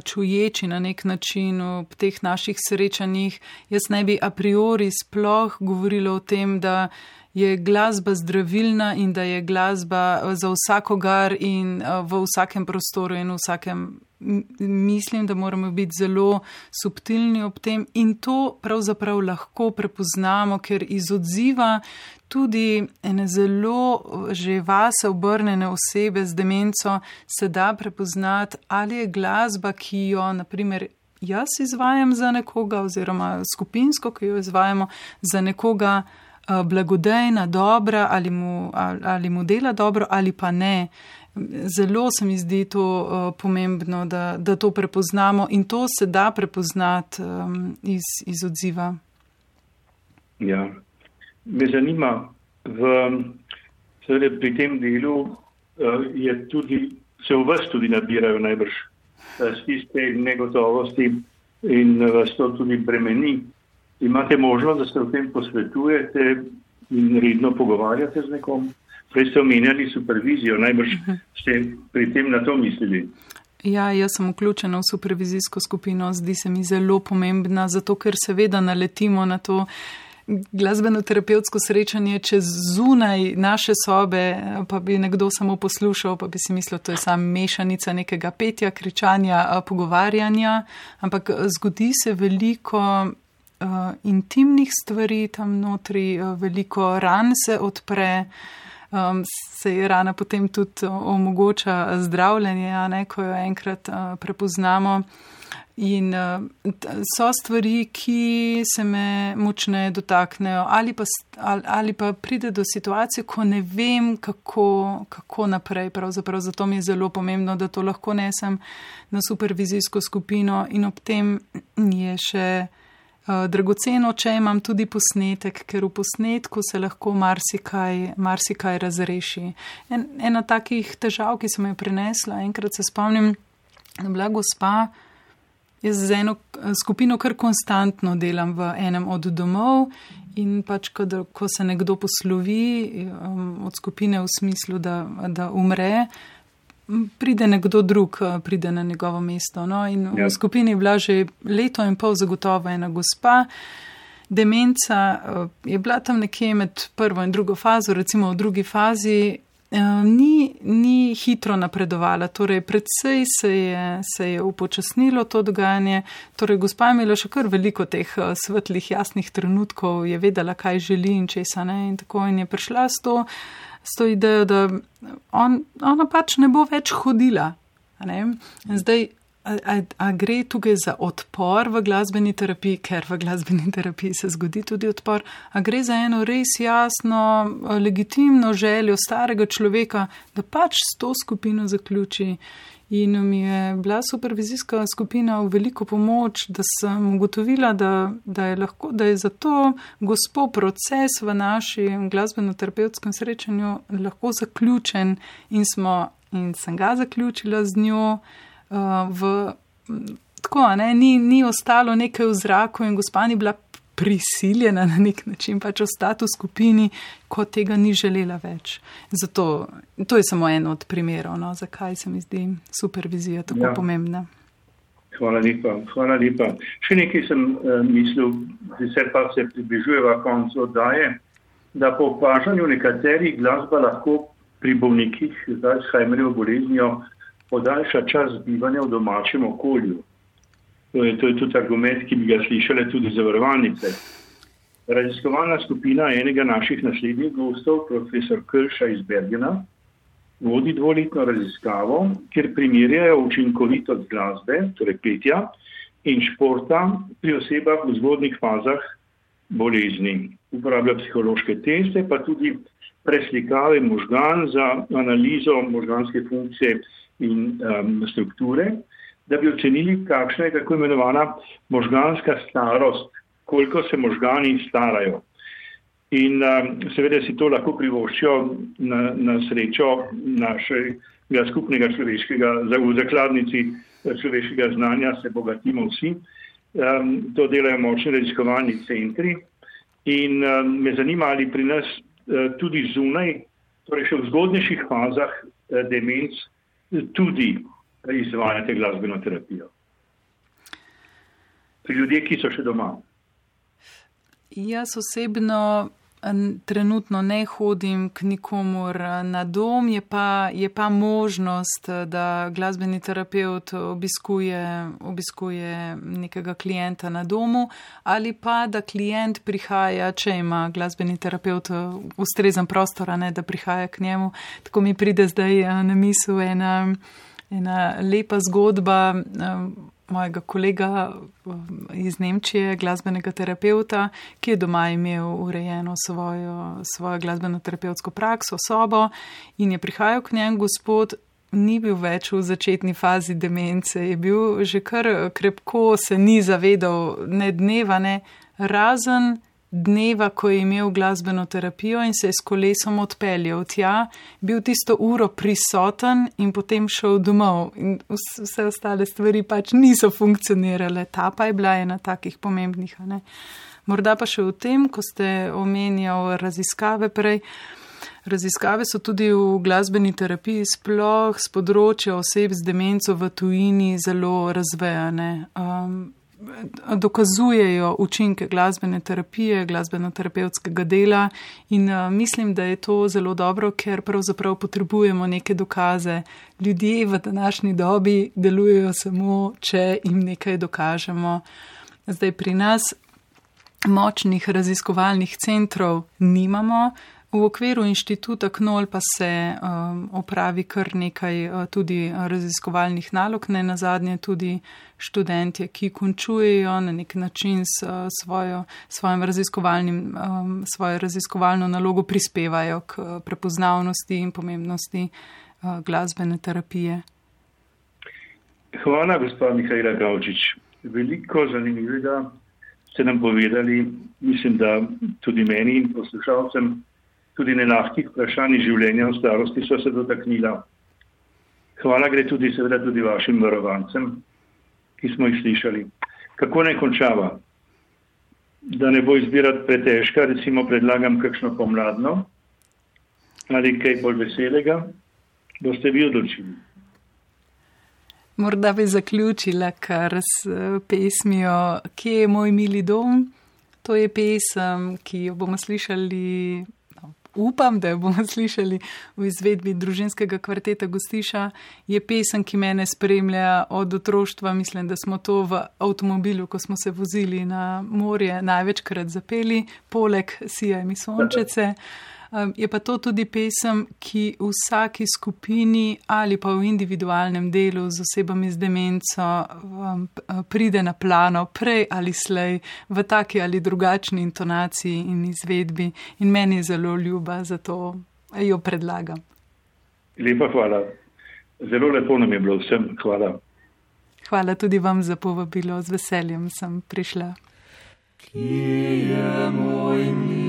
čuječi na nek način v teh naših srečanjih. Jaz ne bi a priori sploh govorila o tem, da je glasba zdravilna in da je glasba eh, za vsakogar in eh, v vsakem prostoru in v vsakem. Mislim, da moramo biti zelo subtilni ob tem in to pravzaprav lahko prepoznamo, ker iz odziva tudi ene zelo eh, že vase obrnjene osebe z demenco se da prepoznati, ali je glasba, ki jo naprimer jaz izvajam za nekoga oziroma skupinsko, ki jo izvajamo za nekoga. Eh, blagodejna, dobra, ali mu, ali, mu dela dobro, ali pa ne. Zelo se mi zdi to uh, pomembno, da, da to prepoznamo in to se da prepoznati um, iz, iz odziva. Ja. Me zanima, v, seveda pri tem delu uh, tudi, se v vas tudi nabirajo najbrž uh, stiste negotovosti in vas to tudi bremeni imate možnost, da se o tem posvetujete in redno pogovarjate z nekom. Prej ste omenjali supervizijo, najbrž ste pri tem na to mislili. Ja, jaz sem vključena v supervizijsko skupino, zdi se mi zelo pomembna, zato ker seveda naletimo na to glasbeno-terapevtsko srečanje čez zunaj naše sobe, pa bi nekdo samo poslušal, pa bi si mislil, to je samo mešanica nekega petja, kričanja, pogovarjanja, ampak zgodi se veliko uh, intimnih stvari tam notri, uh, veliko ran se odpre, um, se je rana potem tudi omogoča zdravljenje, ne, ko jo enkrat uh, prepoznamo. In uh, so stvari, ki se me močne dotaknejo, ali pa, ali, ali pa pride do situacije, ko ne vem, kako, kako naprej. Pravzaprav zato mi je zelo pomembno, da to lahko nesem na supervizijsko skupino in ob tem je še. Eh, dragoceno, če imam tudi posnetek, ker v posnetku se lahko marsikaj, marsikaj razreši. En, ena takih težav, ki sem jo prinesla, enkrat se spomnim, da bila gospa, jaz z eno eh, skupino kar konstantno delam v enem od domov in pač, kad, ko se nekdo poslovi um, od skupine v smislu, da, da umre, pride nekdo drug, eh, pride na njegovo mesto. No? In ja. v skupini je bila že leto in pol zagotovo ena gospa. Demenca eh, je bila tam nekje med prvo in drugo fazo, recimo v drugi fazi. Eh, ni, ni hitro napredovala, torej predvsej se je, se je upočasnilo to dogajanje. Torej, gospa je imela še kar veliko teh svetlih, jasnih trenutkov, je vedela, kaj želi in česa ne, in tako in je prišla s to s to idejo, da on, ona pač ne bo več hodila. Zdaj, a, a, a gre tukaj za odpor v glasbeni terapiji, ker v glasbeni terapiji se zgodi tudi odpor, a gre za eno res jasno, legitimno željo starega človeka, da pač s to skupino zaključi In mi je bila supervizijska skupina v veliko pomoč, da sem ugotovila, da, da, je, lahko, da je zato gospod proces v našem glasbeno-terapevtskem srečanju lahko zaključen in, smo, in sem ga zaključila z njo. Uh, v, tako, ne, ni, ni ostalo nekaj v zraku in gospa ni bila prisiljena na nek način pač ostati v skupini, ko tega ni želela več. Zato to je samo en od primerov, no, zakaj se mi zdi supervizija tako ja. pomembna. Hvala lepa, hvala lepa. Še nekaj sem uh, mislil, sicer pa se približujeva koncu oddaje, da po opažanju nekaterih glasba lahko pri bolnikih z Alzheimerjevo boleznijo podaljša čas bivanja v domačem okolju. To je, to je tudi argument, ki bi ga slišali tudi zavarovalnice. Raziskovalna skupina enega naših naslednjih gostov, profesor Krša iz Bergena, vodi dvoletno raziskavo, kjer primerjajo učinkovitost glasbe, torej petja in športa pri osebah v zgodnih fazah bolezni. Uporablja psihološke teste, pa tudi preslikave možgan za analizo možganske funkcije in um, strukture da bi ocenili, kakšna je tako imenovana možganska starost, koliko se možgani starajo. In um, seveda si to lahko privoščijo na, na srečo našega skupnega človeškega, v zakladnici eh, človeškega znanja se bogatimo vsi. Um, to delajo močni raziskovalni centri. In um, me zanima, ali pri nas uh, tudi zunaj, torej še v zgodnejših fazah uh, demenc, tudi izvajate glasbeno terapijo? Pri ljudeh, ki so še doma. Jaz osebno trenutno ne hodim k nikomor na dom, je pa, je pa možnost, da glasbeni terapeut obiskuje, obiskuje nekega klienta na domu ali pa da klient prihaja, če ima glasbeni terapeut ustrezen prostor, ne da prihaja k njemu. Tako mi pride zdaj na misel ena, ena lepa zgodba mojega kolega um, iz Nemčije, glasbenega terapeuta, ki je doma imel urejeno svojo, svojo glasbeno-terapevtsko prakso, sobo in je prihajal k njemu gospod. Ni bil več v začetni fazi demence, je bil že kar krepko, se ni zavedal ne dneva, ne razen dneva, ko je imel glasbeno terapijo in se je s kolesom odpeljal tja, bil tisto uro prisoten in potem šel domov. In vse ostale stvari pač niso funkcionirale, ta pa je bila ena takih pomembnih. Ne? Morda pa še v tem, ko ste omenjal raziskave prej. Raziskave so tudi v glasbeni terapiji, sploh z področja oseb z demenco v tujini, zelo razvejane. Um, dokazujejo učinke glasbene terapije, glasbeno-terapevtskega dela in uh, mislim, da je to zelo dobro, ker pravzaprav potrebujemo neke dokaze. Ljudje v današnji dobi delujejo samo, če jim nekaj dokažemo. Zdaj pri nas močnih raziskovalnih centrov nimamo, V okviru inštituta KNOL pa se um, opravi kar nekaj uh, tudi raziskovalnih nalog, ne na zadnje tudi študentje, ki končujejo na nek način s uh, svojo, svojim raziskovalnim, um, svojo raziskovalno nalogo prispevajo k uh, prepoznavnosti in pomembnosti uh, glasbene terapije. Hvala, gospod Mihajla Gavčič. Veliko zanimivega ste nam povedali, mislim, da tudi meni in poslušalcem tudi nelahkih vprašanj življenja v starosti so se dotaknila. Hvala gre tudi seveda tudi vašim varovancem, ki smo jih slišali. Kako ne končava? Da ne bo izbirati pretežka, recimo predlagam kakšno pomladno ali kaj bolj veselega, boste vi odločili. Morda bi zaključila kar s eh, pesmijo Kje je moj mili dom? To je pesem, ki jo bomo slišali upam, da jo bomo slišali v izvedbi družinskega kvarteta Gostiša, je pesem, ki mene spremlja od otroštva. Mislim, da smo to v avtomobilu, ko smo se vozili na morje, največkrat zapeli, poleg Sija in da. Um, je pa to tudi pesem, ki v vsaki skupini ali pa v individualnem delu z osebami z demenco um, pride na plano, prej ali slej, v taki ali drugačni intonaciji in izvedbi. In meni je zelo ljuba, zato jo predlagam. Lepa hvala. Zelo lepo nam je bilo vsem. Hvala. Hvala tudi vam za povabilo, z veseljem sem prišla. Kje je moj mili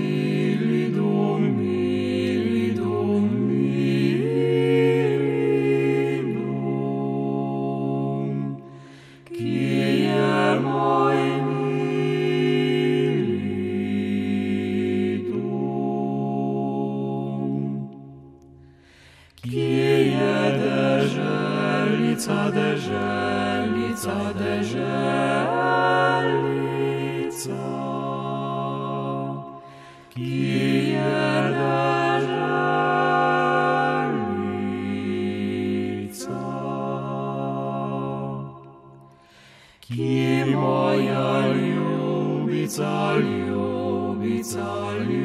Ki moja ljubica, ljubica, ljubica,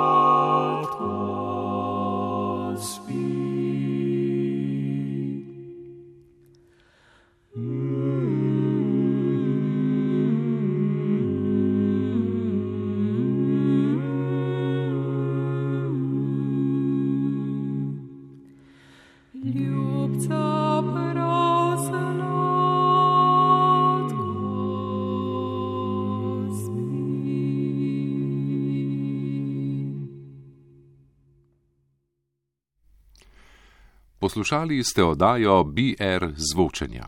Poslušali ste oddajo BR zvočenja.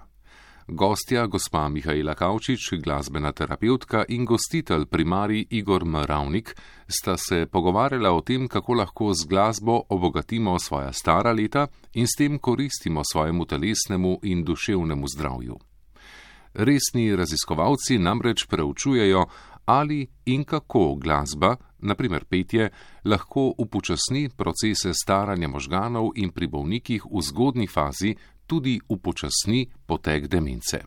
Gostja, gospa Mihajla Kavčič, glasbena terapeutka in gostitelj primari Igor Mravnik, sta se pogovarjala o tem, kako lahko z glasbo obogatimo svoja stara leta in s tem koristimo svojemu telesnemu in duševnemu zdravju. Resni raziskovalci namreč preučujejo, ali in kako glasba, naprimer petje, lahko upočasni procese staranja možganov in pri bolnikih v zgodni fazi tudi upočasni potek demence.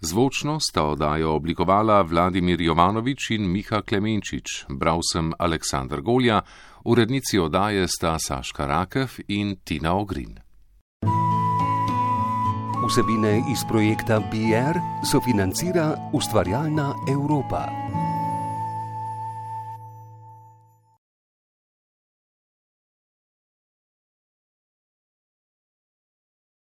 Zvočno sta oddajo oblikovala Vladimir Jovanovič in Miha Klemenčič, bral sem Aleksandr Golja, urednici oddaje sta Saška Rakev in Tina Ogrin. Vsebine iz projekta BR sofinancira ustvarjalna Evropa.